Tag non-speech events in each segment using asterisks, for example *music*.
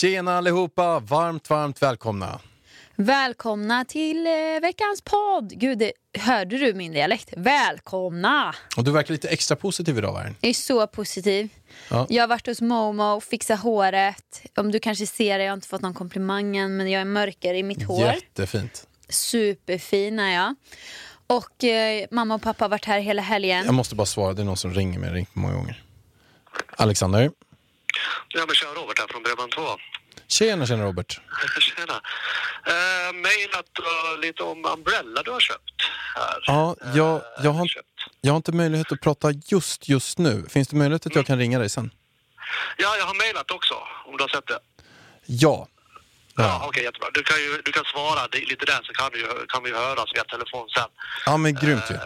Tjena allihopa! Varmt, varmt välkomna. Välkomna till eh, veckans podd. Gud, det, hörde du min dialekt? Välkomna! Och du verkar lite extra positiv idag, Värn. Jag är så positiv. Ja. Jag har varit hos Momo, fixat håret. Om du kanske ser det, jag har inte fått någon komplimang än, men jag är mörkare i mitt hår. Jättefint. Superfin är jag. Och eh, mamma och pappa har varit här hela helgen. Jag måste bara svara, det är någon som ringer mig. Ringt många gånger. Alexander. Ja, men kör Robert här från Bredband2. Tjena, tjena Robert. *laughs* Tjena. Uh, mailat uh, lite om Umbrella du har köpt här. Ja, jag, Eh, jag, har, köpt. jag har inte möjlighet att prata just just nu. Finns det möjlighet att jag kan ringa dig sen? Ja, jag har mailat också, om du har sett det. Ja. Ja, Ja, okej, jättebra. Du kan, ju, du kan svara lite där så kan, du, kan vi höras via telefon sen. ja men grymt ju. Eh,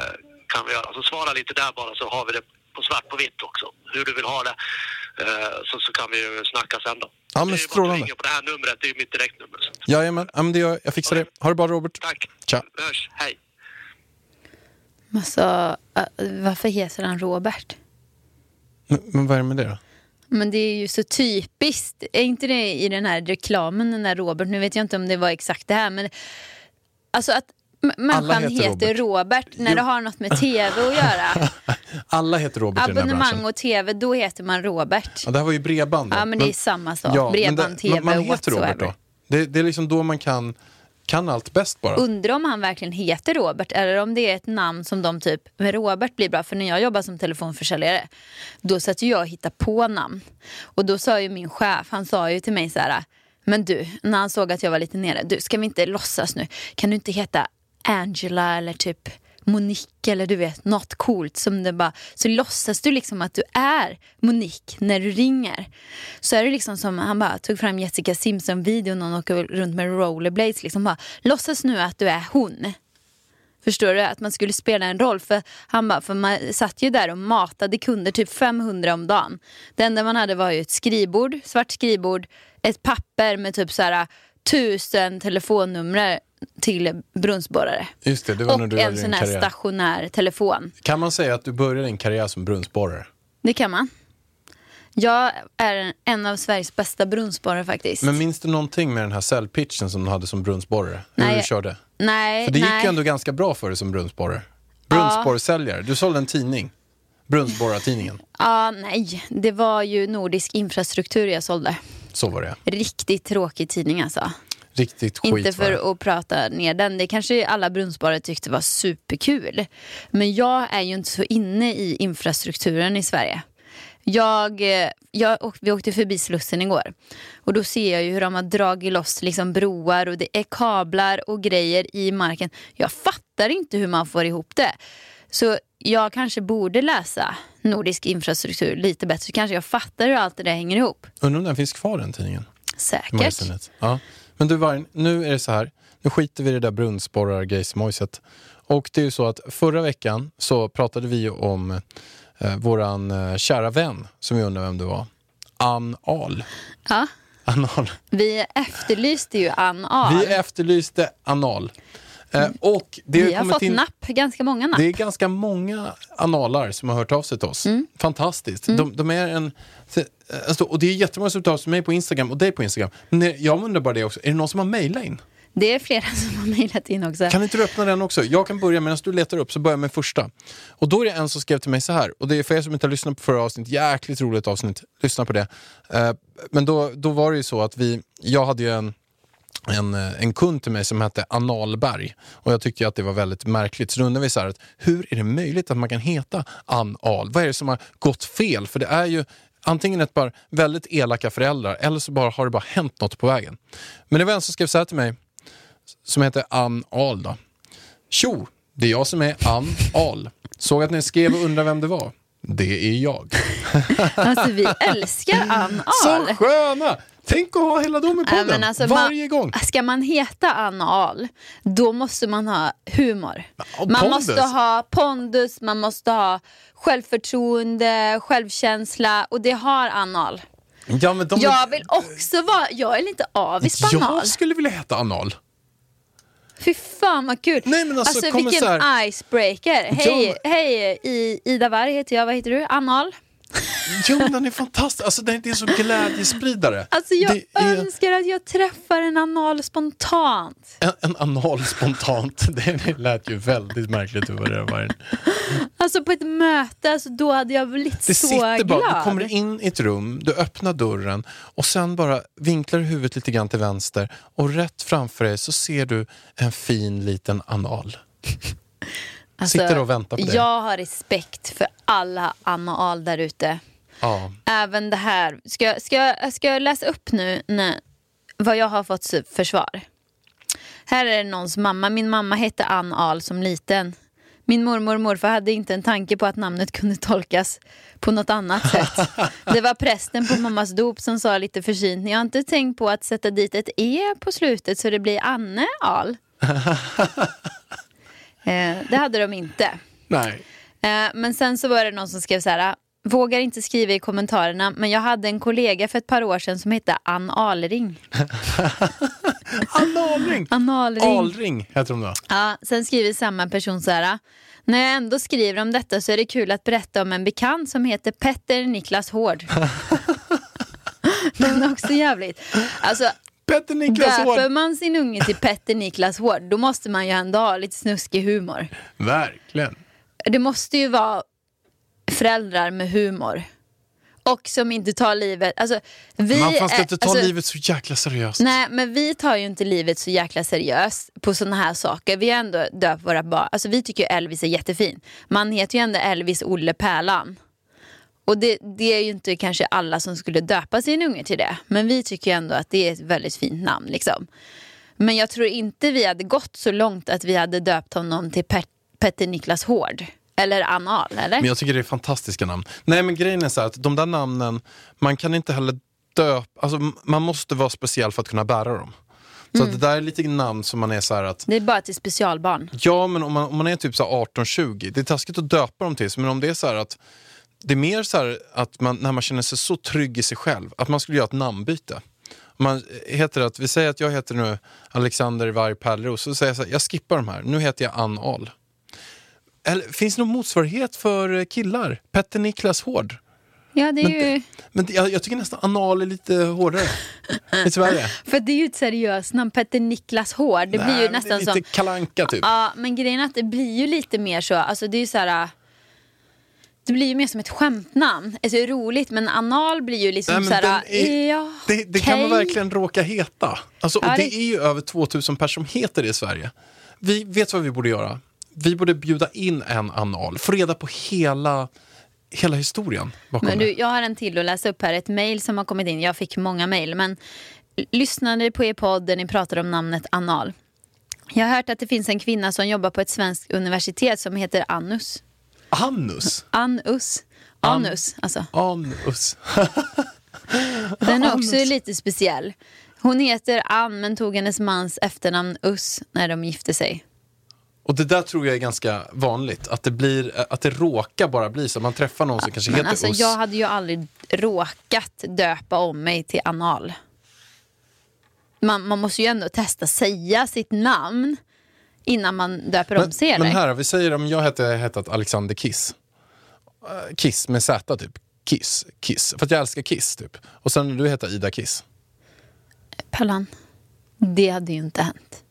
kan vi göra. Så svara lite där bara så har vi det på svart på vitt också. Hur du vill ha det. Eh, så, så kan vi ju snacka sen då. Ja, men det är ju bara att strålande. ringa på det här numret, det är ju mitt direktnummer. Jajamän, ja, men det gör jag. Jag fixar det. Ha det bra Robert. Tack. Tja. Hörs. Hej. Alltså, varför heter han Robert? Men, men vad är det med det då? Men det är ju så typiskt. Är inte det i den här reklamen, den där Robert? Nu vet jag inte om det var exakt det här, men alltså att människan heter heter, Robert. Robert, när Jo. det har något med tv att göra. *laughs* Alla heter Robert i den här Abonnemang branschen. och tv, då heter man Robert. Ja, det här var ju bredband. då. Ja, men det är samma sak. Ja, Bredband, TV, man, man heter Robert då. Det, det är liksom då man kan, kan allt bäst bara. Undrar om han verkligen heter Robert eller om det är ett namn som de typ, men Robert blir bra för när jag jobbar som telefonförsäljare då satt jag och hittade på namn. Och då sa ju min chef, han sa ju till mig så här, men du, när han såg att jag var lite nere, du ska vi inte låtsas nu, kan du inte heta Angela eller typ Monique eller du vet något coolt som det bara så låtsas du liksom att du är Monique när du ringer. Så är det liksom som han bara tog fram Jessica Simpson videon och hon åker runt med rollerblades liksom bara låtsas nu att du är hon. Förstår du? Att man skulle spela en roll. För han bara, för man satt ju där och matade kunder typ 500 om dagen. Det enda man hade var ju ett skrivbord, svart skrivbord, ett papper med typ så här tusen telefonnummer till brunnsborrare. Just det, det var när Och du hade en sån här karriär. stationär telefon. Kan man säga att du började din karriär som brunnsborrare? Det kan man. Jag är en- en av Sveriges bästa brunnsborrare faktiskt. Men minns du någonting med den här säljpitchen som du hade som brunnsborrare? Hur Nej. du körde? nej, För det gick nej. ju ändå ganska bra för dig som brunnsborrare. Brunnsborrsäljare. Du sålde en tidning. Brunnsborrartidningen. Ja, nej. Det var ju Nordisk infrastruktur jag sålde. Så var det. Riktigt tråkig tidning alltså. Riktigt skit Inte för att prata ner den. Det kanske alla brunnsborrare tyckte var superkul. Men jag är ju inte så inne i infrastrukturen i Sverige. Jag, eh, jag, vi åkte förbi Slussen igår. Och då ser jag ju hur de har dragit loss liksom broar och det är kablar och grejer i marken. Jag fattar inte hur man får ihop det. Så jag kanske borde läsa nordisk infrastruktur lite bättre. Så kanske jag fattar hur allt det där hänger ihop. Undrar om den finns kvar den tidningen? Säkert. Ja. Men du Vargen, nu är det så här. Nu skiter vi i det där brunnsborrar-grejsmojset. Och det är ju så att förra veckan så pratade vi ju om eh, våran eh, kära vän som vi undrar vem det var. Ann Ahl. Ja. Ann Ahl. Vi efterlyste ju Ann Ahl. Vi efterlyste anal. Eh, och det Vi har fått in- napp, ganska många napp. Det är ganska många analar som har hört av sig till oss. Mm. Fantastiskt. De, de är en, alltså, och det är jättemånga som hört av sig till mig på Instagram och dig på Instagram. Men jag undrar bara det också, är det någon som har mejlat in? Det är flera *laughs* som har mejlat in också. Kan inte du öppna den också? Jag kan börja medan du letar upp, så börjar jag med första. Och då är det en som skrev till mig så här, och det är för er som inte har lyssnat på förra avsnittet, jäkligt roligt avsnitt, lyssna på det. Eh, men då, då var det ju så att vi, jag hade ju en en, eh, en kund till mig som hette Analberg. Och jag tyckte att det var väldigt märkligt. Så då undrar vi så här, att, hur är det möjligt att man kan heta Anal? Vad är det som har gått fel? För det är ju antingen ett par väldigt elaka föräldrar eller så bara har det bara hänt något på vägen. Men det var en som skrev så här till mig, som heter Ann Ahl. Då. Tjo, det är jag som är Ann Ahl. Såg att ni skrev och undrar vem det var. Det är jag. Alltså vi älskar Ann *laughs* Så Ahl. sköna! Tänk att ha hela dem i Nej, podden alltså, varje man, gång. Ska man heta Ann Ahl, då måste man ha humor. och man pondus. måste ha pondus, man måste ha självförtroende, självkänsla och det har Ann Ahl. Ja, men de Jag vill också vara, jag är lite avis på Ann Ahl. Jag skulle vilja heta Anal. Fy fan vad kul. Nej, men alltså, kommer vilken här- icebreaker. Hej, Ja. hej I, Ida Warg heter jag, vad heter du? Ann Ahl? *laughs* Jo, den är fantastisk. Alltså, den är en sån glädjespridare. Alltså jag är önskar att jag träffar en anal spontant. en, en anal spontant. *laughs* Det lät ju väldigt märkligt över det var. Alltså på ett möte, alltså, då hade jag blivit Det så sitter glad. bara, du kommer in i ett rum, du öppnar dörren och sen bara vinklar du huvudet lite grann till vänster och rätt framför dig så ser du en fin liten anal. Alltså, sitter och väntar på dig. Jag har respekt för alla anal där ute. Ja. Även det här. Ska, jag- ska, jag- ska jag läsa upp nu när, vad jag har fått för svar? Här är det någons mamma. Min mamma hette Ann Ahl som liten. Min mormor och morfar hade inte en tanke på att namnet kunde tolkas på något annat sätt. *laughs* Det var prästen på mammas dop som sa lite försynt, ni har inte tänkt på att sätta dit ett E på slutet så det blir Anne Ahl? *laughs* eh, det hade de inte. Nej. Eh, men sen så var det någon som skrev så här. Vågar inte skriva i kommentarerna, men jag hade en kollega för ett par år sedan som hette Ann Alring. *laughs* Analring! Ann Alring. Alring heter de då. Ja, sen skriver samma person så här. När jag ändå skriver om detta så är det kul att berätta om en bekant som heter Petter Niklas Hård. *laughs* *laughs* Den är också jävligt. Alltså, Petter Niklas döper Hård. man sin unge till Petter Niklas Hård, då måste man ju ändå ha lite snuskig humor. Verkligen. Det måste ju vara föräldrar med humor. Och som inte tar livet... Alltså, vi Man ska är- inte ta alltså, livet så jäkla seriöst. Nej, men vi tar ju inte livet så jäkla seriöst på såna här saker. Vi har ändå döpt våra barn. Alltså, vi tycker ju Elvis är jättefin. Man heter ju ändå Elvis Olle Pärlan. Och det, det är ju inte kanske alla som skulle döpa sin unge till det. Men vi tycker ju ändå att det är ett väldigt fint namn. Liksom. Men jag tror inte vi hade gått så långt att vi hade döpt honom till Pet- Petter Niklas Hård. Eller Anal, eller? Men jag tycker det är fantastiska namn. Nej men grejen är så här att de där namnen, man kan inte heller döpa, alltså man måste vara speciell för att kunna bära dem. Så Mm. det där är lite namn som man är så här att Det är bara till specialbarn. Ja, men om man, om man är typ så här 18-20, det är taskigt att döpa dem till men om det är så här att det är mer så att man, när man känner sig så trygg i sig själv, att man skulle göra ett namnbyte. Man heter att, vi säger att jag heter nu Alexander Varg Pärleros, så säger jag så här, jag skippar de här, nu heter jag Ann Ahl. Eller, finns det någon motsvarighet för killar? Petter Niklas Hård? Ja, det är Men ju... Men jag, jag tycker nästan anal är lite hårdare. lite värre. *laughs* För det är ju ett seriöst namn, Petter Niklas Hård. Det blir Nej, ju men nästan det är lite som... kalanka typ. Ja, men grejen är att det blir ju lite mer så, alltså det är ju så här... Det blir ju mer som ett skämtnamn. Alltså roligt, men anal blir ju liksom Nej, så här... är- ja, Det, det kan man verkligen råka heta. Alltså, och det... det- är ju över 2000 personer som heter det i Sverige. Vi vet vad vi borde göra. Vi borde bjuda in en anal, få reda på hela, hela historien bakom Men du, jag har en till att läsa upp här. Ett mejl som har kommit in. Jag fick många mejl. Men lyssnade på er podd där ni pratade om namnet anal. Jag har hört att det finns en kvinna som jobbar på ett svenskt universitet som heter Annus. Annus. Anus. Anus, alltså. Anus. *laughs* Den är också lite speciell. Hon heter Ann men tog hennes mans efternamn Us när de gifte sig. Och det där tror jag är ganska vanligt. Att det, blir, att det råkar bara bli så. Man träffar någon som kanske Men heter alltså, Us. jag hade ju aldrig råkat döpa om mig till anal. Man, man måste ju ändå testa säga sitt namn innan man döper om sig. men här, vi säger om jag hette hetat Alexander Kiss. Eh, Kiss med Z typ. Kiss, Kiss. För att jag älskar Kiss typ. Och sen du heter Ida Kiss. Pallan, det hade ju inte hänt.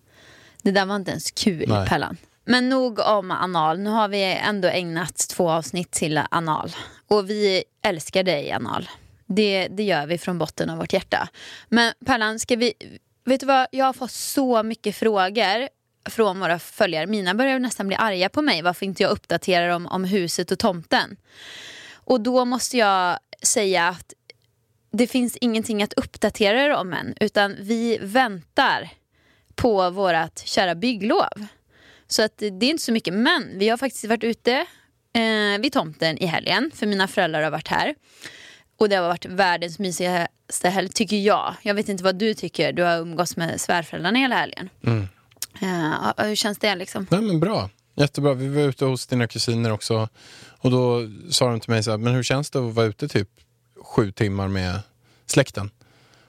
Det där var inte ens kul, Nej. Pallan. Men nog om anal. Nu har vi ändå ägnat två avsnitt till anal. Och vi älskar dig, anal. Det, det gör vi från botten av vårt hjärta. Men Pallan, ska vi... vet du vad, jag har fått så mycket frågor från våra följare. Mina börjar nästan bli arga på mig varför inte jag uppdaterar dem om huset och tomten. Och då måste jag säga att det finns ingenting att uppdatera er om än. Utan vi väntar på vårt kära bygglov. Så att det är inte så mycket. Men vi har faktiskt varit ute eh, vid tomten i helgen. För mina föräldrar har varit här. Och det har varit världens mysigaste helg, tycker jag. Jag vet inte vad du tycker. Du har umgåtts med svärföräldrarna hela helgen. Mm. Eh, hur känns det liksom? Nej, men bra. Jättebra. Vi var ute hos dina kusiner också. Och då sa de till mig så här, men hur känns det att vara ute typ sju timmar med släkten?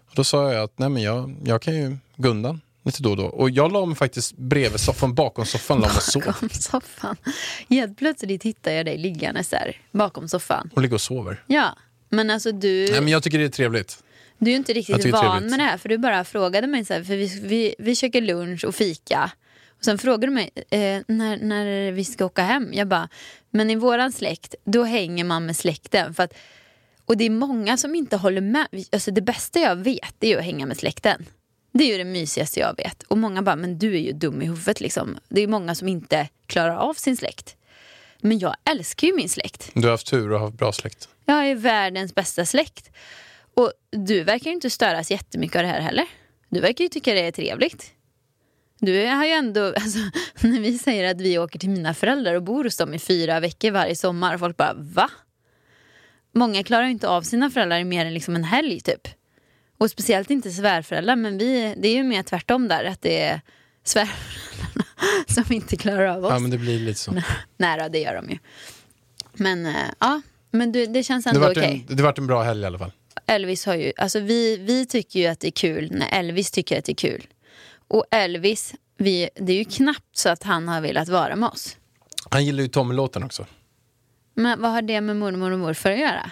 Och då sa jag att nej men jag, jag kan ju gå undan lite då och då. Och jag la mig faktiskt bredvid soffan, bakom soffan, la mig sov. Bakom soffan. Helt plötsligt hittar jag dig liggandes där bakom soffan. Och ligger och sover. Ja, men alltså du... Nej men jag tycker det är trevligt. Du är ju inte riktigt van trevligt. med det här för du bara frågade mig så här, för vi, vi, vi käkar lunch och fika. Och sen frågade du mig eh, när, när vi ska åka hem. Jag bara, men i våran släkt då hänger man med släkten. För att, och det är många som inte håller med. Alltså det bästa jag vet är ju att hänga med släkten. Det är ju det mysigaste jag vet. Och många bara, men du är ju dum i huvudet liksom. Det är många som inte klarar av sin släkt. Men jag älskar ju min släkt. Du har haft tur och haft bra släkt. Jag är världens bästa släkt. Och du verkar ju inte störas jättemycket av det här heller. Du verkar ju tycka det är trevligt. Du har ju ändå, *laughs* alltså, när vi säger att vi åker till mina föräldrar och bor hos dem i fyra veckor varje sommar folk bara va? Många klarar ju inte av sina föräldrar i mer än liksom en helg typ. Och speciellt inte svärföräldrar men vi, det är ju mer tvärtom där att det är svärföräldrarna *laughs* som inte klarar av oss. Ja men det blir lite så. Nej då, det gör de ju. Men eh, ja, men du, det känns ändå okej. en, det vart en bra helg i alla fall. Elvis har ju, alltså vi, vi tycker ju att det är kul när Elvis tycker att det är kul. Och Elvis, vi, det är ju knappt så att han har velat vara med oss. Han gillar ju Tommy-låten också. Men vad har det med mormor och morfar att göra?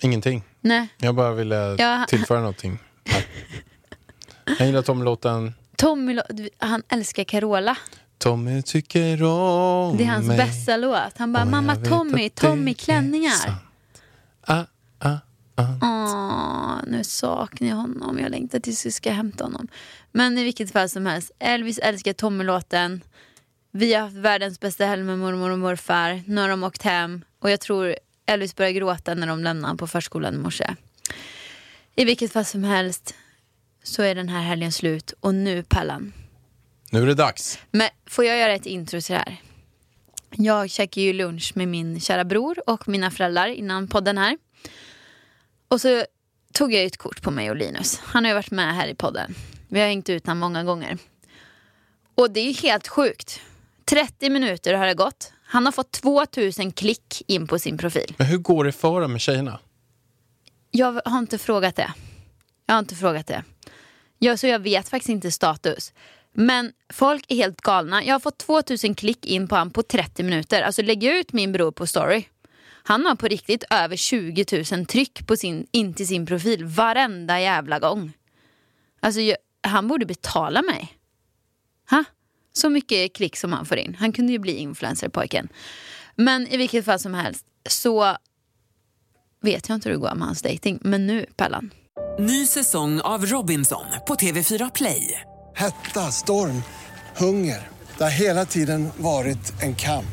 Ingenting. Nej, Jag bara ville Ja. tillföra någonting. Han gillar Tommy-låten. Tommy, han älskar Carola. Tommy tycker om Det är hans mig. bästa låt. Han bara, mamma Tommy, Tommy klänningar. sant. Ah, ah, ah. Åh, nu saknar jag honom. Jag längtar tills vi ska hämta honom. Men i vilket fall som helst, Elvis älskar Tommy-låten. Vi har haft världens bästa helg med mormor och morfar. Nu har de åkt hem. Och jag tror Elvis började gråta när de lämnade honom på förskolan i morse. I vilket fall som helst så är den här helgen slut. Och nu Pallan. Nu är det dags. Men får jag göra ett intro till det här? Jag käkade ju lunch med min kära bror och mina föräldrar innan podden här. Och så tog jag ett kort på mig och Linus. Han har ju varit med här i podden. Vi har hängt ut honom många gånger. Och det är ju helt sjukt. 30 minuter har det gått. Han har fått 2000 klick in på sin profil. Men hur går det för dem med tjejerna? Jag har inte frågat det. Jag har inte frågat det. Jag, så jag vet faktiskt inte status. Men folk är helt galna. Jag har fått 2000 klick in på honom på 30 minuter. Alltså lägg ut min bror på story. Han har på riktigt över 20 000 tryck på sin, in till sin profil varenda jävla gång. Alltså jag, han borde betala mig. Ha? Så mycket klick som han får in. Han kunde ju bli influencer pojken. Men i vilket fall som helst så vet jag inte hur det går med hans dating. Men nu, Pellan. Ny säsong av Robinson på TV4 Play. Hetta, storm, hunger. Det har hela tiden varit en kamp.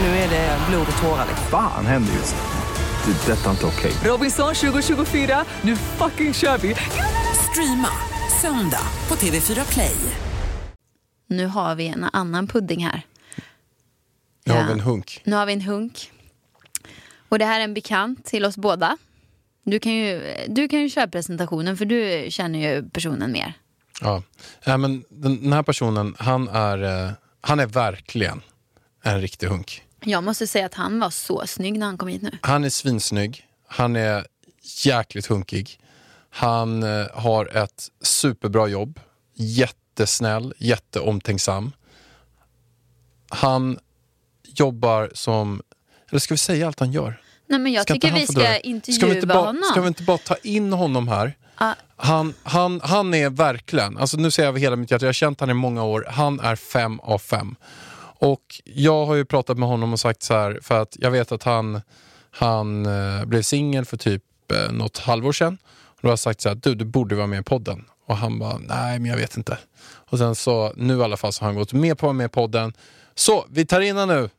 Nu är det blod och tårar. liksom. Fan händer just nu. Det. är Detta är inte okej. Robinson 2024, nu fucking kör vi! Streama söndag på TV4 Play. Nu har vi en annan pudding här. Nu har Ja. vi en hunk. Nu har vi en hunk. Och det här är en bekant till oss båda. Du kan ju, du kan ju köra presentationen för du känner ju personen mer. Ja. ja men den, den här personen, han är, eh, han är verkligen en riktig hunk. Jag måste säga att han var så snygg när han kom hit nu. Han är svinsnygg, han är jäkligt hunkig. Han eh, har ett superbra jobb, jättesnäll, jätteomtänksam. Han jobbar som, eller ska vi säga allt han gör? Nej men jag Ska tycker vi ska intervjua ska vi inte bara, honom. Ska vi inte bara ta in honom här? Ja. Han, han, han är verkligen, alltså nu säger jag över hela mitt hjärta, jag har känt han i många år, han är fem av fem. Och jag har ju pratat med honom och sagt så här, för att jag vet att han, han eh, blev singel för typ eh, något halvår sedan. Och då har jag sagt så här, du, du borde vara med i podden. Och han bara, nej men jag vet inte. Och sen så, nu i alla fall så har han gått med på att vara med i podden. Så, vi tar in honom nu.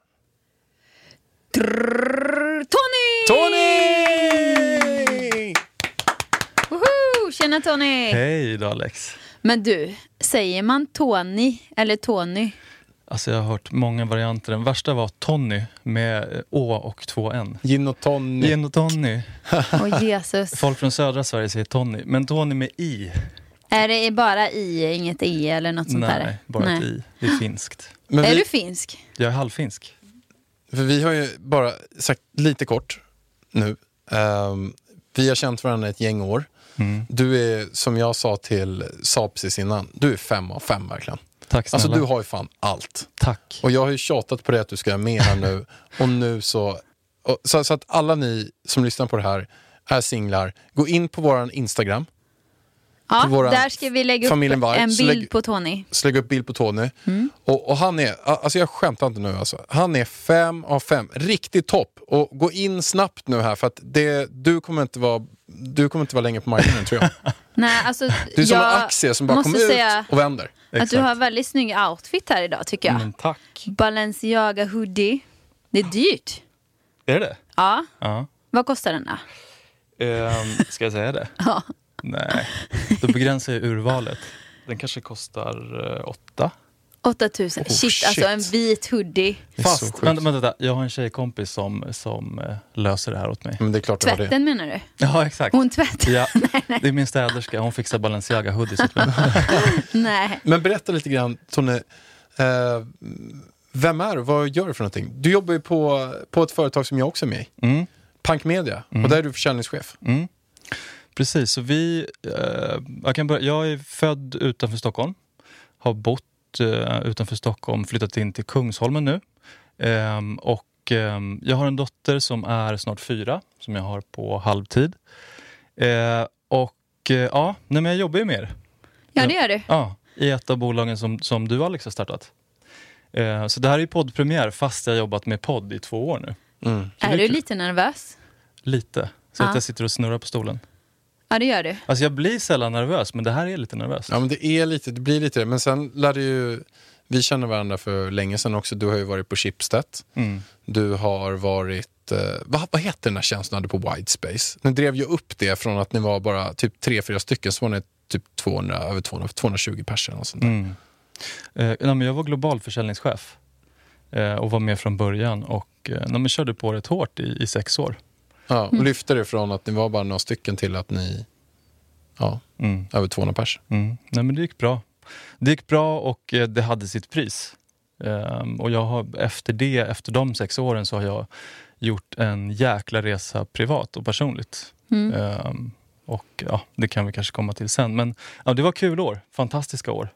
Trrr, Tony! Tony! Woho! Tjena Tony! Hej då Alex. Men du, säger man Tony eller Tony? Alltså jag har hört många varianter. Den värsta var Tony med Å och två N. Gin och Tony. Gin och Tony. Åh Jesus. *laughs* Folk från södra Sverige säger Tony. Men Tony med I. Är det bara i, inget e eller något sånt där? Nej, bara ett I. Det är finskt. Men Är vi, du finsk? Jag är halvfinsk. för vi har ju bara sagt lite kort nu. Ehm, vi har känt varandra ett gäng år. Mm. Du är, som jag sa till Saab precis innan, du är fem av fem verkligen. Tack snälla. Alltså du har ju fan allt. Tack. Och jag har ju tjatat på det att du ska med här nu. Och nu så, och, så... Så att alla ni som lyssnar på det här är singlar, gå in på våran Instagram. Ja, där ska vi lägga upp en Så bild lägg- på Tony. Så lägg upp bild på Tony. Mm. Och, och han är, alltså jag skämtar inte nu alltså. Han är fem av fem. Riktigt topp. Och gå in snabbt nu här för att det, du kommer inte vara du kommer inte vara länge på marknaden tror jag. *laughs* Nej, alltså, Du är som jag en aktie som bara kommer säga ut och vänder. Att du Exakt. har väldigt snygg outfit här idag tycker jag. Men tack. Balenciaga hoodie. Det är dyrt. Är det Ja, Ja. vad kostar den då? Ehm, ska jag säga det? *laughs* Ja. Nej, då begränsar jag urvalet. Den kanske kostar eh, åtta. 8000. Oh, shit, shit. alltså en vit hoodie. Fast, vänta, vänta, jag har en tjejkompis som, som eh, löser det här åt mig. Men det är klart var det. Tvätten menar du? Ja, exakt. Hon tvättar? Ja, *laughs* det är min städerska. Hon fixar Balenciaga hoodies åt mig. *laughs* Nej. Men berätta lite grann, Tony. Eh, vem är du? Vad gör du för någonting? Du jobbar ju på, på ett företag som jag också är med i. Mm. Punk Media. Och där är du försäljningschef. Mm. Precis, så vi... Eh, jag, kan börja, jag är född utanför Stockholm. Har bott eh, utanför Stockholm, flyttat in till Kungsholmen nu. Ehm, och ehm, jag har en dotter som är snart fyra, som jag har på halvtid. Eh, och eh, ja, nej, men jag jobbar ju med er. Ja, det gör du. Ja, i ett av bolagen som, som du Alex har startat. Så det här är ju poddpremiär fast jag har jobbat med podd i två år nu. Mm. Det Är du kul. lite nervös? Lite. Så Ja. att jag sitter och snurrar på stolen. Ja, det gör du. Alltså jag blir sällan nervös, men det här är lite nervöst. Ja, men det är lite, det blir lite det. Men sen lär det ju... Vi känner varandra för länge sedan också. Du har ju varit på Schibsted. Mm. Du har varit... Eh, vad, vad heter den här tjänsten du hade på Widespace? Ni drev ju upp det från att ni var bara typ tre, fyra stycken, så var ni typ 200, över 200, 220 personer. Och sånt där. Mm. Eh, nej, men jag var global försäljningschef eh, och var med från början och eh, nej, men körde på rätt hårt i, i sex år. Ja, och lyfte det från att ni var bara några stycken till att ni... Ja, Mm. över 200 pers. Mm. Nej, men det gick bra. Det gick bra och eh, det hade sitt pris. Ehm, och jag har, efter det, efter de sex åren, så har jag gjort en jäkla resa privat och personligt. Mm. Ehm, och ja, Det kan vi kanske komma till sen. Men ja, det var kul år, fantastiska år.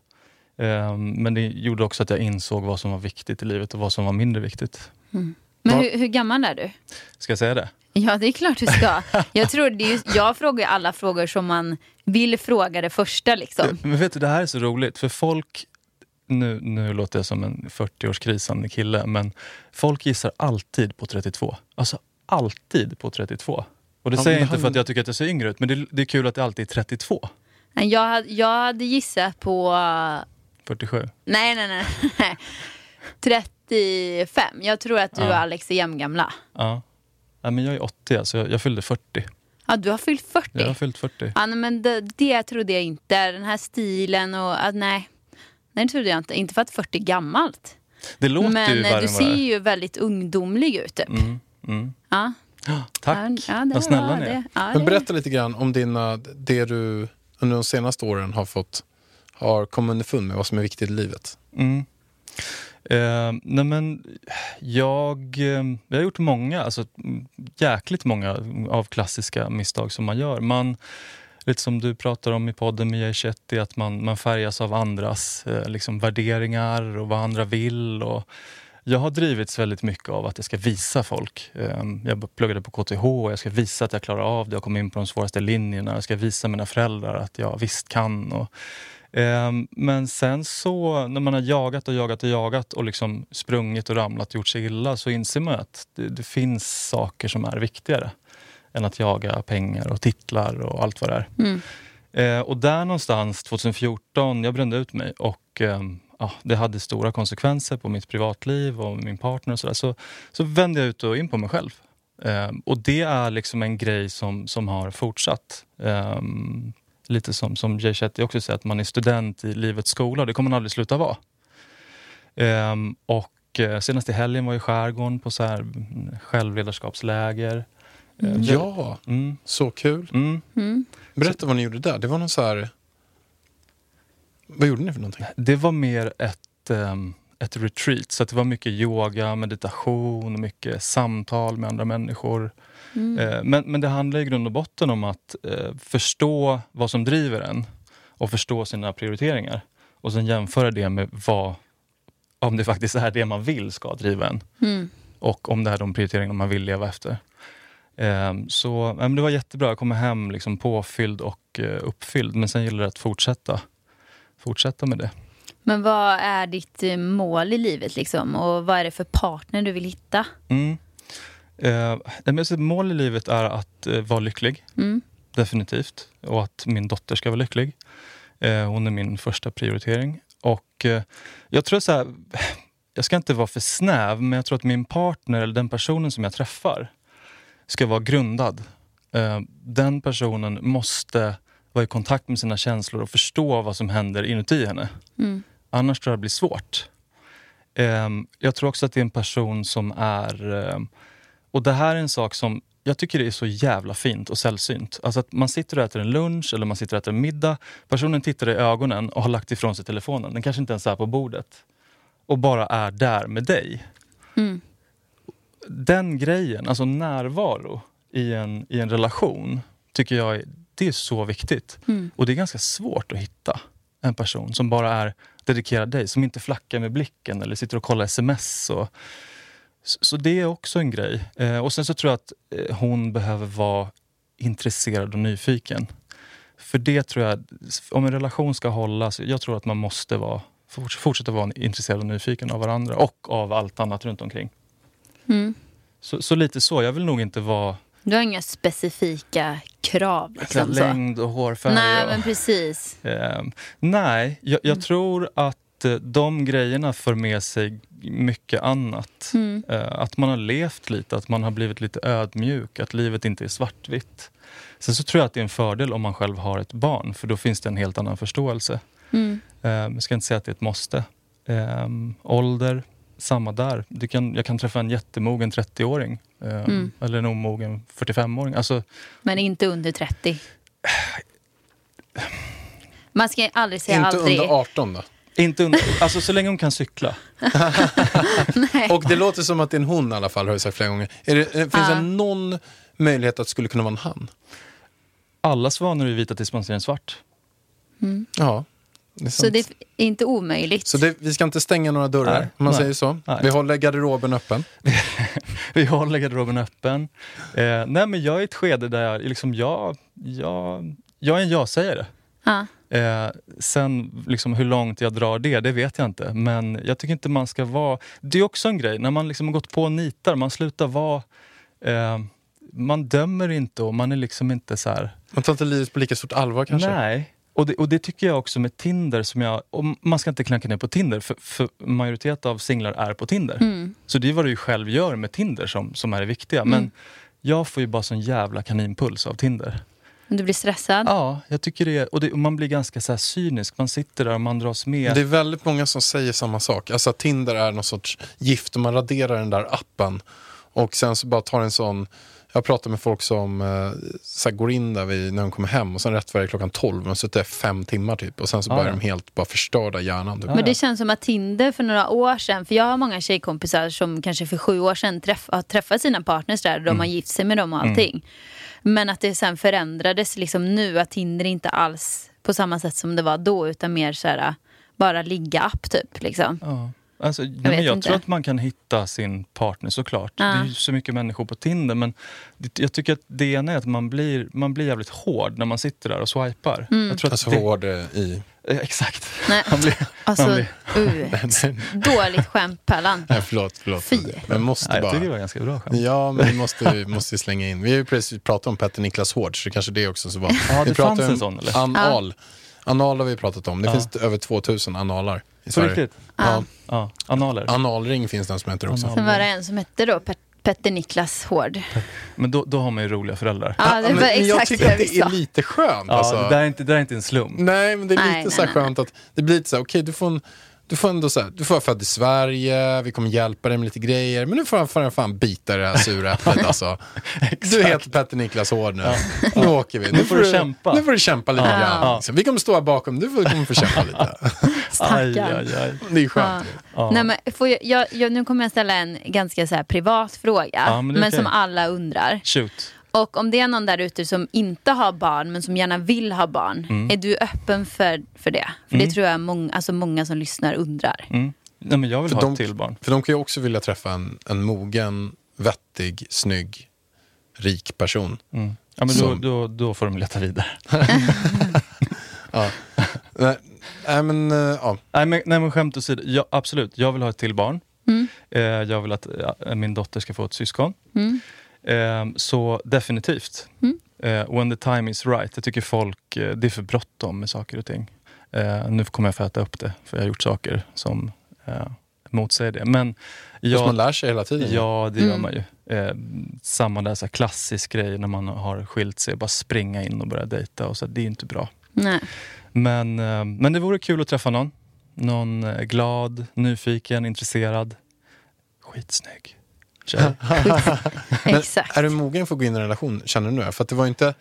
Ehm, men det gjorde också att jag insåg vad som var viktigt i livet och vad som var mindre viktigt. Men Ja. hur, hur gammal är du? Ska jag säga det? *laughs* Ja, det är klart du ska. Jag, tror det är just, jag frågar ju alla frågor som man vill fråga det första. Liksom. Men vet du, det här är så roligt för folk nu, nu låter jag som en 40-årskrisande kille, men folk gissar alltid på 32. Alltså alltid på 32. Och det Ja, säger jag inte för att jag tycker att jag ser yngre ut, men det, det är kul att det alltid är 32. Nej, Jag, hade- jag hade gissat på... 47. Nej, nej, nej. 35. *laughs* Jag tror att du Ja. och Alex är jämngamla. Ja. Ja men jag är 80, alltså jag, jag fyllde 40. Ja, du har fyllt 40. Jag har fyllt 40. Ja, nej, men det, det trodde jag inte. Den här stilen och... Att, nej. nej, det trodde jag inte. Inte för att 40 är gammalt. Det låter men ju eh, värre du ser ju väldigt ungdomlig ut. Typ. Mm, mm. Ja. Tack, Ja, ja, det vad snälla ni är. det. Ja, Men berätta lite grann om dina, det du under de senaste åren har fått har kommit underfund med vad som är viktigt i livet. Mm. Eh, nej men, jag, eh, jag har gjort många, alltså mm, jäkligt många av klassiska misstag som man gör. Man, lite som du pratar om i podden med Jay att man, man färgas av andras eh, liksom värderingar och vad andra vill. Och jag har drivits väldigt mycket av att jag ska visa folk. Eh, jag pluggade på KTH och jag ska visa att jag klarar av det. Jag kom in på de svåraste linjerna. Jag ska visa mina föräldrar att jag visst kan. Och, men sen så när man har jagat och jagat och jagat och liksom sprungit och ramlat och gjort sig illa så inser man att det, det finns saker som är viktigare än att jaga pengar och titlar och allt vad det är. Mm. Eh, och där någonstans 2014, jag brände ut mig och ehm, ja, det hade stora konsekvenser på mitt privatliv och min partner och sådär. Så, så vände jag ut och in på mig själv. Ehm, och det är liksom en grej som, som har fortsatt. Lite som, som Jay Shetty också säger, att man är student i livets skola. Det kommer man aldrig sluta vara. Ehm, och eh, senast i helgen var jag i skärgården på så här mm, självledarskapsläger. Ehm, Ja, Mm, så kul. mm. Berätta vad ni gjorde där. Det var någon så här... Vad gjorde ni för någonting? Det var mer ett, ehm, ett retreat, så att det var mycket yoga, meditation, mycket samtal med andra människor. Eh, men, men det handlar i grund och botten om att eh, förstå vad som driver en och förstå sina prioriteringar. Och sen jämföra det med vad, om det faktiskt är det man vill ska driva en. Mm. Och om det är de prioriteringar man vill leva efter. Ehm, så men det var jättebra. Jag kom hem liksom påfylld och eh, uppfylld. Men sen gäller det att fortsätta, fortsätta med det. Men vad är ditt eh, mål i livet liksom? Och vad är det för partner du vill hitta? Mm. Eh, nej, men så mål i livet är att eh, vara lycklig, Mm. definitivt. Och att min dotter ska vara lycklig. Eh, hon är min första prioritering. Och eh, jag tror så här, *sighs* jag ska inte vara för snäv, men jag tror att min partner eller den personen som jag träffar ska vara grundad. Eh, den personen måste vara i kontakt med sina känslor och förstå vad som händer inuti henne. Mm. Annars tror jag det blir svårt. Ehm, jag tror också att det är en person som är... och det här är en sak som jag tycker det är så jävla fint och sällsynt. Alltså att man sitter och äter en lunch eller man sitter och äter en middag. Personen tittar i ögonen och har lagt ifrån sig telefonen. Den kanske inte ens är på bordet. Och bara är där med dig. Mm. Den grejen, alltså närvaro i en, i en relation, tycker jag är, det är så viktigt. Mm. Och det är ganska svårt att hitta en person som bara är dedikerad dig, som inte flackar med blicken eller sitter och kollar sms. Och, så, det är också en grej. Eh, och sen så tror jag att eh, hon behöver vara intresserad och nyfiken. För det tror jag, om en relation ska hålla, så jag tror att man måste vara, forts- fortsätta vara intresserad och nyfiken av varandra och av allt annat runt omkring. Mm. Så, så lite så. Jag vill nog inte vara Du har inga specifika krav liksom längd och hårfärg. Nej och, men precis. Eh, nej, jag, jag Mm. tror att eh, de grejerna för med sig mycket annat. Mm. Eh, att man har levt lite, att man har blivit lite ödmjuk, att livet inte är svartvitt. Sen så tror jag att det är en fördel om man själv har ett barn, för då finns det en helt annan förståelse. Mm. Eh, jag ska inte säga att det är ett måste. Eh, ålder, samma där. Du kan, jag kan träffa en jättemogen 30-åring. eh, Mm. Eller en omogen 45-åring. Alltså, Men inte under 30. *sighs* Man ska aldrig säga Inte aldrig. under 18 då? Inte under, alltså så länge hon kan cykla. Och det låter som att det är en hon i alla fall, har du sagt flera gånger. Är det, eh, finns Ja. det någon möjlighet att det skulle kunna vara en han? Alla svanor är vita tills man ser en svart. Ja, det Så det är inte omöjligt. Så det, vi ska inte stänga några dörrar, Nej, om man nej, säger så. nej. Vi håller garderoben öppen. *laughs* Vi håller garderoben öppen. Eh, nej men jag är i ett skede där jag, liksom, jag, jag, jag är en ja-sägare. ja. Eh, sen liksom, hur långt jag drar det, det vet jag inte. Men jag tycker inte man ska vara... Det är också en grej, när man liksom har gått på nitar, man slutar vara... Eh, man dömer inte och man är liksom inte så här... Man tar inte livet på lika stort allvar kanske? Nej. Och det, och det tycker jag också med Tinder. som jag, och Man ska inte klanka ner på Tinder, för, för majoritet av singlar är på Tinder. Mm. Så det är vad du själv gör med Tinder som, som är det viktiga. Men jag får ju bara sån jävla kaninpuls av Tinder. Du blir stressad. Ja, jag tycker det. Och, det, och man blir ganska så här cynisk. Man sitter där och man dras med. Det är väldigt många som säger samma sak. Alltså att Tinder är någon sorts gift och man raderar den där appen. Och sen så bara tar en sån... Jag pratar med folk som eh, så här, går in där vid, när de kommer hem och sen rätt är klockan 12 och de sitter där fem timmar typ. Och sen så ja. de helt bara förstörda hjärnan. Typ. Men det känns som att Tinder för några år sedan, för jag har många tjejkompisar som kanske för sju år sedan träff, har träffat sina partners där, de har gift sig med dem och allting. Men att det sen förändrades liksom nu, att Tinder inte alls på samma sätt som det var då, utan mer så här, bara ligga-app typ. Liksom. Ja. Alltså, nej, vet men jag inte. tror att man kan hitta sin partner såklart. Ja. Det är ju så mycket människor på Tinder. Men jag tycker att det ena är att man blir, man blir jävligt hård när man sitter där och swipar. Mm. Jag tror att Alltså det, hård eh, i... Eh, Exakt. Nej. *laughs* Han blir, Alltså, han blir, uh, dåligt skämt Pärlan. *laughs* Nej, förlåt, förlåt. Fy. Men måste nej, jag bara... tycker det var ganska bra skämt. Ja, men vi *laughs* måste, måste slänga in. Vi har ju precis pratat om Petter Niklas Hård, så det kanske det också så var. Ja, det vi fanns en om sån, eller? Anal. Anal har vi pratat om. Det Ja. finns över 2000 analar i På Sverige. riktigt? Ja. Ja, analer. Analring finns den som heter också. Sen var det en som hette då Pet- Petter Niklas Hård. Men då, då har man ju roliga föräldrar. Ja, det men, var men jag exakt tycker det att det är lite skönt. Ja, alltså. det, där är inte, det där är inte en slump. Nej, men det är lite Nej, så här nej, nej. skönt att det blir lite så här, okej du får en du får ändå så här, du får vara född i Sverige, vi kommer hjälpa dig med lite grejer, men nu får han fan, fan bita det här sura *laughs* äpplet alltså. Du heter Petter Niklas Hård nu. Nu åker vi. Nu får du kämpa. Nu får du kämpa lite Ja. grann. Ja. liksom. Vi kommer stå här bakom, du får, kommer få kämpa lite. *laughs* Aj, Stackarn. aj, aj. Det är skönt. Ja. Nej, men får jag, jag, jag, nu kommer jag ställa en ganska så här privat fråga, Ja, men men, okej. som alla undrar. Shoot. Och om det är någon där ute som inte har barn, men som gärna vill ha barn, Mm. är du öppen för, för det? För det tror jag många, alltså många som lyssnar undrar. Mm. Nej, men jag vill För ha de- ett till barn. För de kan ju också vilja träffa en, en mogen, vettig, snygg, rik person. Mm. Ja, men då, Som- då, då får de leta vidare. *laughs* Ja. Nej, nej, men, eh, ja. Nej men, nej, men skämt åsido, ja, absolut. Jag vill ha ett till barn. Mm. Eh, jag vill att eh, min dotter ska få ett syskon. Mm. Eh, så definitivt. Mm. Eh, when the time is right. Jag tycker folk, eh, det är för bråttom med saker och ting. Eh, nu kommer jag få äta upp det, för jag har gjort saker som eh, motsäger det. Men Fast man jag, lär sig hela tiden. ja, det gör Mm. man ju. Eh, samma där så här klassisk grej när man har skilt sig, bara springa in och börja dejta. Och så, det är inte bra. Nej. Men, eh, men det vore kul att träffa någon. Någon eh, glad, nyfiken, intresserad. Skitsnygg. *laughs* *laughs* Men Exakt. Är du mogen för att gå in i en relation, känner du nu? För att det var inte, eh,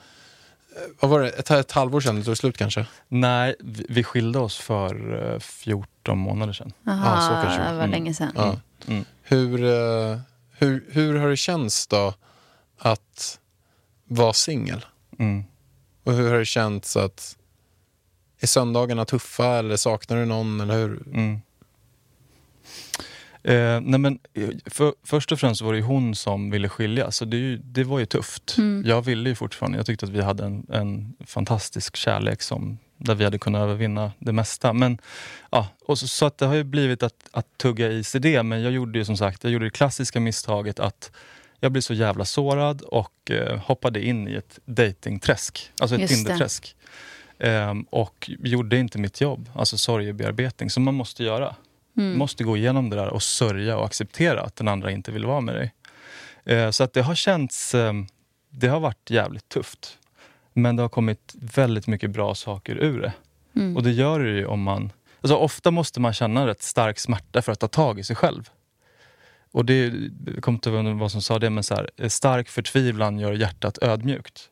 vad var det, ett, ett halvår sedan det tog slut kanske? Nej, vi, vi skilde oss för eh, 14 månader sedan. Aha, Ja, så kanske det var. Mm. länge sedan. Ja. Mm. Hur, eh, hur, hur har det känts då att vara singel? Mm. Och hur har det känts att, är söndagarna tuffa eller saknar du någon? Eller hur? Eh, nej men, eh, för, först och främst var det ju hon som ville skilja, så det, det var ju tufft. Mm. Jag ville ju fortfarande, jag tyckte att vi hade en, en fantastisk kärlek som, där vi hade kunnat övervinna det mesta. Men, ja, och så, så att det har ju blivit att, att tugga i sig det, men jag gjorde ju som sagt jag gjorde det klassiska misstaget att jag blev så jävla sårad och eh, hoppade in i ett datingträsk, alltså ett. Tinderträsk. Ehm, och gjorde inte mitt jobb, alltså sorgebearbetning, som man måste göra. Mm. måste gå igenom det där och sörja och acceptera att den andra inte vill vara med dig. Eh, så att det har känts... Eh, det har varit jävligt tufft. Men det har kommit väldigt mycket bra saker ur det. Mm. Och det gör det ju om man... Alltså ofta måste man känna rätt stark smärta för att ta tag i sig själv. Och det, jag kommer inte ihåg vad som sa det, men så här, eh, stark förtvivlan gör hjärtat ödmjukt.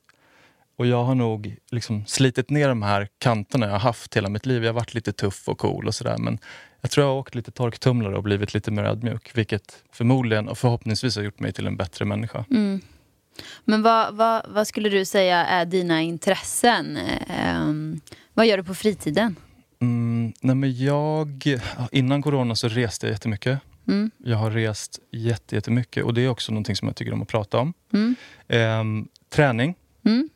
Och jag har nog liksom slitit ner de här kanterna jag har haft hela mitt liv. Jag har varit lite tuff och cool och sådär. Men jag tror jag har åkt lite torktumlare och blivit lite mer ödmjuk. Vilket förmodligen och förhoppningsvis har gjort mig till en bättre människa. Mm. Men vad, vad, vad skulle du säga är dina intressen? Ehm, vad gör du på fritiden? Mm, nej men jag, ja, innan corona så reste jag jättemycket. Mm. Jag har rest jätte, jättemycket och det är också någonting som jag tycker om att prata om. Mm. Ehm, träning. Mm.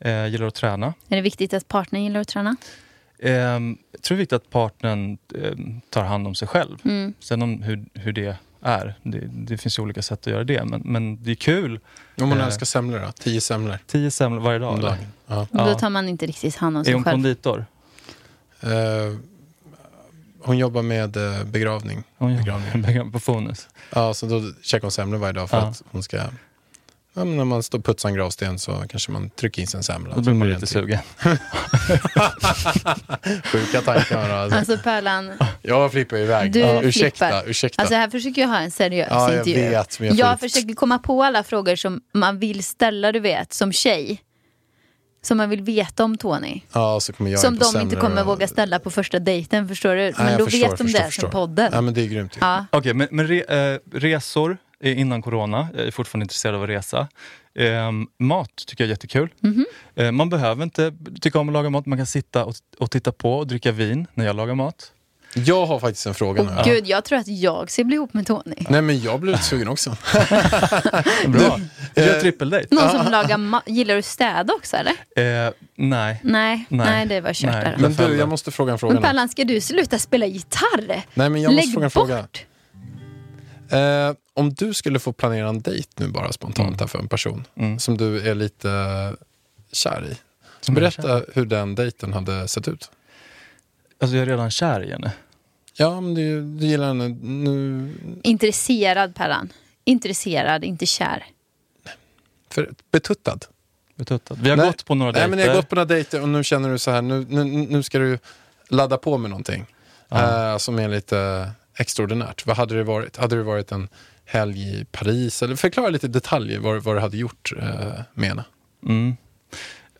Eh, gillar att träna. Är det viktigt att partnern gillar att träna? Ehm, jag tror det är viktigt att partnern ehm, tar hand om sig själv. Mm. Sen om hur, hur det är, det, det finns ju olika sätt att göra det. Men, men det är kul. Om man Eh. älskar semlor då? Tio semlor Tio semlor varje dag. dagen? Ja. Då tar man inte riktigt hand om Är sig hon själv. konditor? Eh, hon jobbar med eh, begravning. Hon Begravning. på Fonus. Ja, så då käkar hon semlor varje dag för Ja. att hon ska... Ja, men när man står och putsar en gravsten så kanske man trycker in sig en semla. Då blir man lite sugen. *laughs* Sjuka tankar. Alltså. Alltså Pärlan, Jag flippar iväg. Du ja, ursäkta, flippar. ursäkta. alltså här försöker jag ha en seriös ja, jag intervju. vet. Jag, Jag, försöker komma på alla frågor som man vill ställa, du vet, som tjej. Som man vill veta om Tony. Ja, så kommer jag Som de inte kommer och- våga ställa på första dejten, förstår du? Nej, Men då förstår, vet de förstår, det förstår. som podden. Ja, men det är grymt. Ja. Okej, men, men re, eh, resor innan corona. Jag är fortfarande intresserad av att resa. Ehm, mat tycker jag är jättekul. Mhm. Eh, man behöver inte tycka om att laga mat. Man kan sitta och, och titta på och dricka vin när jag lagar mat. Jag har faktiskt en fråga nu. Och gud, jag tror att jag ska bli ihop med Tony. Nej men jag blev sugen också. *laughs* Bra. Du gör trippeldejt? Någon som lagar ma- Gillar du städa också eller? Eh, nej. Nej, nej, det var kört där. Men du, jag måste fråga en fråga Men nu. Pallan, ska du sluta spela gitarr? Nej men jag måste Lägg fråga en bort! fråga. Eh, om du skulle få planera en dejt nu bara spontant här för en person Mm. som du är lite kär i. Så berätta hur den dejten hade sett ut. Alltså jag är redan kär i henne. Ja, men du, du gillar henne nu. Intresserad Pallan. Intresserad, inte kär. För, betuttad. Betuttad. Vi har Nej. gått på några Nej, dejter. men jag har gått på några dejter och nu känner du så här, nu, nu, nu ska du ladda på med någonting. Ja. eh, som är lite extraordinärt. Vad hade det varit? Hade det varit en helg i Paris? Eller förklara lite detaljer vad, vad du hade gjort eh, med henne. Mm.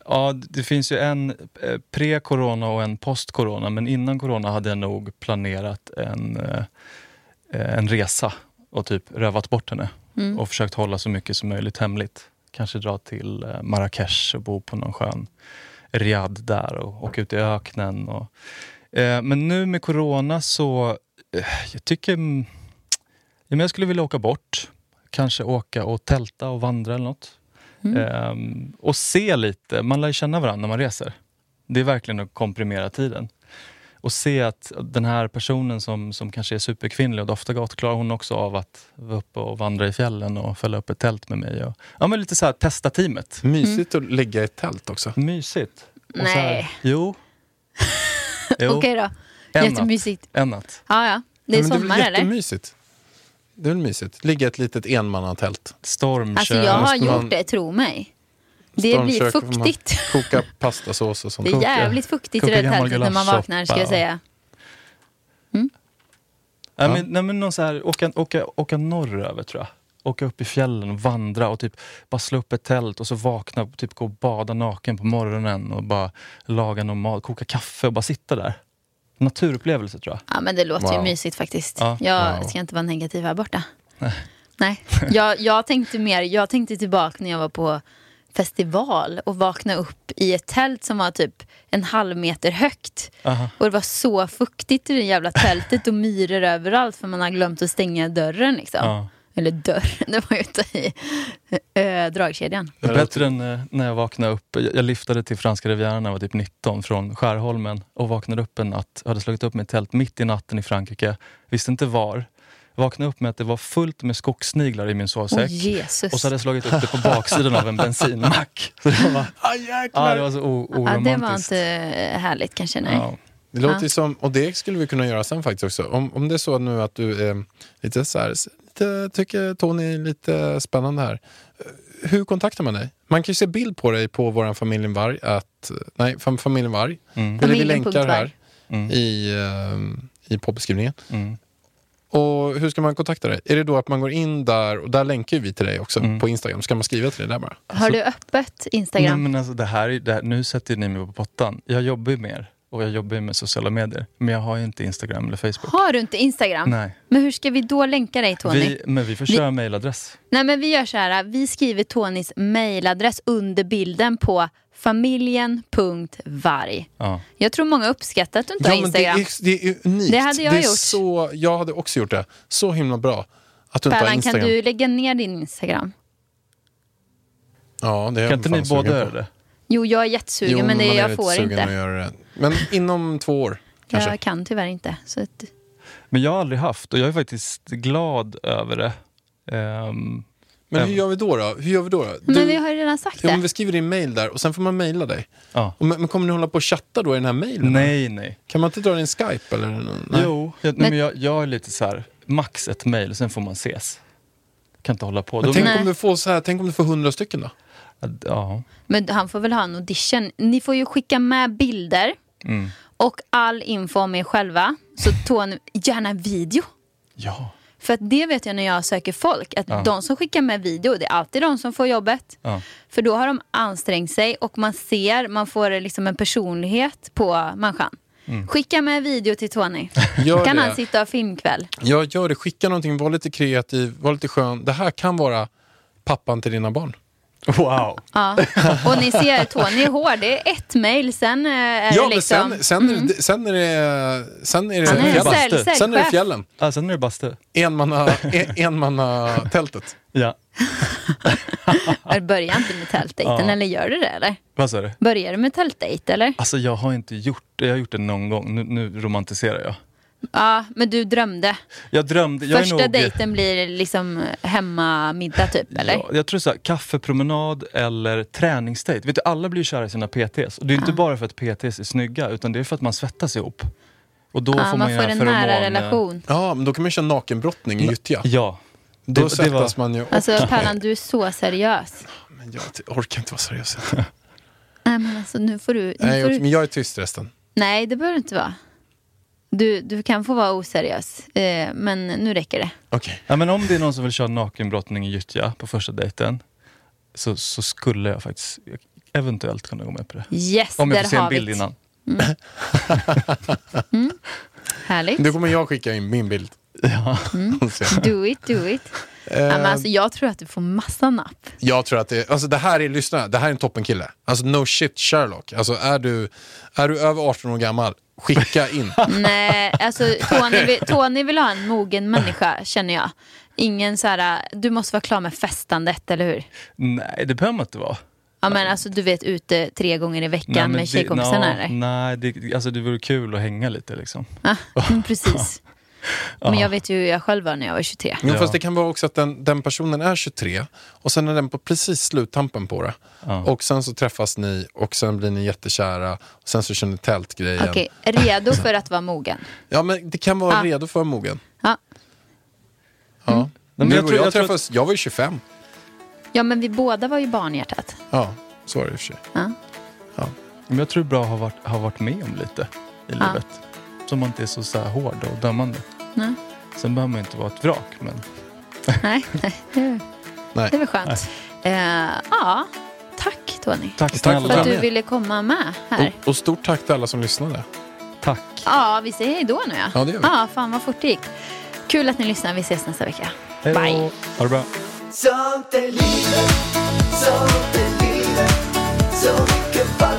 Ja, det finns ju en eh, pre-corona och en post-corona. Men innan corona hade jag nog planerat en, eh, eh, en resa och typ rövat bort henne. Mm. Och försökt hålla så mycket som möjligt hemligt. Kanske dra till Marrakesh och bo på någon skön riad där och åka ut i öknen. Och, eh, men nu med corona så, eh, jag tycker men jag skulle vilja åka bort. Kanske åka och tälta och vandra eller något. Ehm, och se lite, man lär ju känna varandra när man reser. Det är verkligen att komprimera tiden. Och se att den här personen som, som kanske är superkvinnlig och doftar gott, klarar hon också av att vara uppe och vandra i fjällen och fälla upp ett tält med mig. Och, ja, men lite så här, testa teamet. Mysigt att ligga i ett tält också. Mysigt. Och så Nej. här, jo. *laughs* jo. Okej då. En natt. Jättemysigt. En natt. Ja, ja. Det är Ja, sommar det är eller? jättemysigt. Det är väl mysigt. Ligga i ett litet enmannatält. Stormkök. Alltså jag har man- gjort det, tro mig. Det blir fuktigt. Koka pastasås och sånt. Det är jävligt fuktigt i koka det gammal tältet när man vaknar ska jag säga. Nej, Ja. men, nej, men någon så här, åka, åka, åka norröver tror jag. Åka upp i fjällen och vandra och typ bara slå upp ett tält och så vakna och typ gå och bada naken på morgonen och bara laga någon mat, koka kaffe och bara sitta där. Naturupplevelse tror jag. Ja men det låter ju Wow. mysigt faktiskt. Ja. Jag Wow. ska inte vara negativ här borta. Nej. *laughs* Jag, jag tänkte mer, jag tänkte tillbaka när jag var på festival och vakna upp i ett tält som var typ en halv meter högt. Aha. Och det var så fuktigt i det jävla tältet och myror överallt för man har glömt att stänga dörren liksom. Ja. Eller dörren, *laughs* det var ju ute i äh, dragkedjan. Det är bättre än eh, när jag vaknade upp. Jag, lyftade till franska rivieran när jag var typ 19 från Skärholmen och vaknade upp en natt. Jag hade slagit upp ett tält mitt i natten i Frankrike. Visste inte var. Vaknade upp med att det var fullt med skogssniglar i min sovsäck. Jesus. och så hade jag slagit upp det på baksidan av en *laughs* bensinmack. Så det var, ah, det var så o- ja, det oromantiskt. var inte härligt kanske, nej. Ja. Det låter Ja. som, och det skulle vi kunna göra sen faktiskt också. Om, om det är så nu att du är lite så här, lite, tycker Tony är lite spännande här. Eh, Hur kontaktar man dig? Man kan ju se bild på dig på vår familjen Varg. Att, nej, fam, familjen Varg. Mm. Eller vi länkar här. Mm. i, uh, i poddbeskrivningen. Mm. Och hur ska man kontakta dig? Är det då att man går in där, och där länkar vi till dig också Mm. på Instagram. Ska man skriva till dig där bara? Har du öppet Nej, Instagram? men alltså, det här, är- det här, nu sätter ni mig på pottan. Jag jobbar ju mer och jag jobbar ju med sociala medier. Men jag har ju inte Instagram eller Facebook. Har du inte Instagram? Nej. Men hur ska vi då länka dig Tony? Vi, men vi får Vi- köra mejladress. Nej men vi gör så här, vi skriver Tonys mailadress under bilden på familjen.varg. Ja. Jag tror många uppskattar att du inte har men det Instagram. är, det är unikt. Det hade jag är gjort. Så, jag hade också gjort det. Så himla bra att du inte har Pärlan, kan Instagram. du lägga ner din Instagram? Ja, det är jag Kan inte ni båda göra det? Jo, jag är jättesugen Jo, men det, jag får sugen Att inte. göra det. Men inom två år kanske. Jag kan tyvärr inte. Så att, Men jag har aldrig haft och jag är faktiskt glad över det. Ehm, Men hur Även- gör vi då? då? Hur gör vi då? då? men Du- vi har ju redan sagt ja, men det. vi skriver din mail där och sen får man mejla dig. ja. Och, men, men kommer ni hålla på och chatta då i den här mejlen? Nej, nej. Kan man inte dra en Skype eller? Nej. Jo, jag, nej, Men- men jag, jag är lite så här, max ett mejl, sen får man ses. Kan inte hålla på. Men Då- tänk Nej. om, du får så här, tänk om du får hundra stycken då? Ja. Men han får väl ha en audition. Ni får ju skicka med bilder Mm. och all info om er själva. Så Tony, gärna video. Ja. För att det vet jag när jag söker folk, att Ja. de som skickar med video, det är alltid de som får jobbet. Ja. För då har de ansträngt sig och man ser, man får liksom en personlighet på människan. Skicka med video till Tony. *laughs* Gör kan det. han sitta och filmkväll. Jag gör det, skicka någonting, var lite kreativ, var lite skön. Det här kan vara pappan till dina barn. Wow! Ja. Och ni ser, Tony är hård. Det är ett mejl, sen eh, är Ja, det liksom... sen, sen, är det, sen är det... Sen är det, Han är en fjällen. säljchef. sen är det fjällen. Ah, sen är det bastu. Enmanna, en, enmanna tältet. Ja. Börjar inte med tältdejten, Ja. eller gör du det? Eller? Vad sa du? Börjar du med tältdejt, eller? Alltså jag har inte gjort det. Jag har gjort det någon gång. Nu, nu romantiserar jag. Ja, men du drömde. Jag drömde... Jag Första nog, dejten blir liksom hemmamiddag typ, eller? Ja, jag tror så här, kaffepromenad eller träningsdejt. Vet du, alla blir kära i sina PTs. Och det är inte bara för att PTs är snygga, utan det är för att man svettas ihop. Och då Ja, får man, man får en feromon- nära relation. Ja, men då kan man köra nakenbrottning i gyttja. Ja. Då det- det svettas var- man ju. Alltså Pärlan, du är så seriös. Men jag orkar inte vara seriös. Nej men alltså nu får du... Nu Nej, får du... men jag är tyst resten. Nej det behöver du inte vara. Du, du kan få vara oseriös, eh, men nu räcker det. Okej. Ja, men om det är någon som vill köra nakenbrottning i gyttja på första dejten så, så skulle jag faktiskt eventuellt kunna gå med på det. Yes, Om jag får se en bild vi innan. *laughs* Härligt. Då kommer jag skicka in min bild. *laughs* Ja. *laughs* Se. Do it, do it. Ja, men Eh, alltså, jag tror att du får massa napp. Jag tror att det, alltså det här är, lyssna, det här är en toppenkille. Alltså no shit Sherlock. Alltså är du, är du över 18 år gammal, skicka in. *laughs* Nej, alltså Tony vill, Tony vill ha en mogen människa känner jag. Ingen så här, du måste vara klar med festandet, eller hur? Nej, det behöver man inte vara. Ja men alltså du vet ute tre gånger i veckan Nej, med tjejkompisarna nå, eller? Nej, det, alltså det vore kul att hänga lite liksom. Ja, mm, precis. Men jag vet ju hur jag själv var när jag var 23. Jo, Ja. fast det kan vara också att den, den personen är 23 och sen är den på precis sluttampen på det. Ja. Och sen så träffas ni och sen blir ni jättekära och sen så kör ni tältgrejen. Okej, redo för att vara mogen. Ja men det kan vara Ja. redo för mogen. Ja. Ja. Nej, men jag tror- jag, jag tror träffas, jag var ju 25. ja men vi båda var ju barnhjärtat. Ja, så var det i och för sig. Ja. Men jag tror det är bra att ha varit, ha varit med om lite i Ja. livet. Så man inte är så, så här hård och dömande. Nej. Sen behöver man inte vara ett vrak. Men *laughs* Nej, nej, det är- Nej. det är väl skönt. Eh, ja, tack Tony. tack snälla. För att du ville komma med här. Och, och stort tack till alla som lyssnade. Tack. Ja, vi säger hej då nu ja. Ja, det gör vi. Ja, fan vad fort det gick. Kul att ni lyssnar. Vi ses nästa vecka. Hej då. Bye. Ha det bra. Sånt är livet, sånt är livet Så mycket falskhet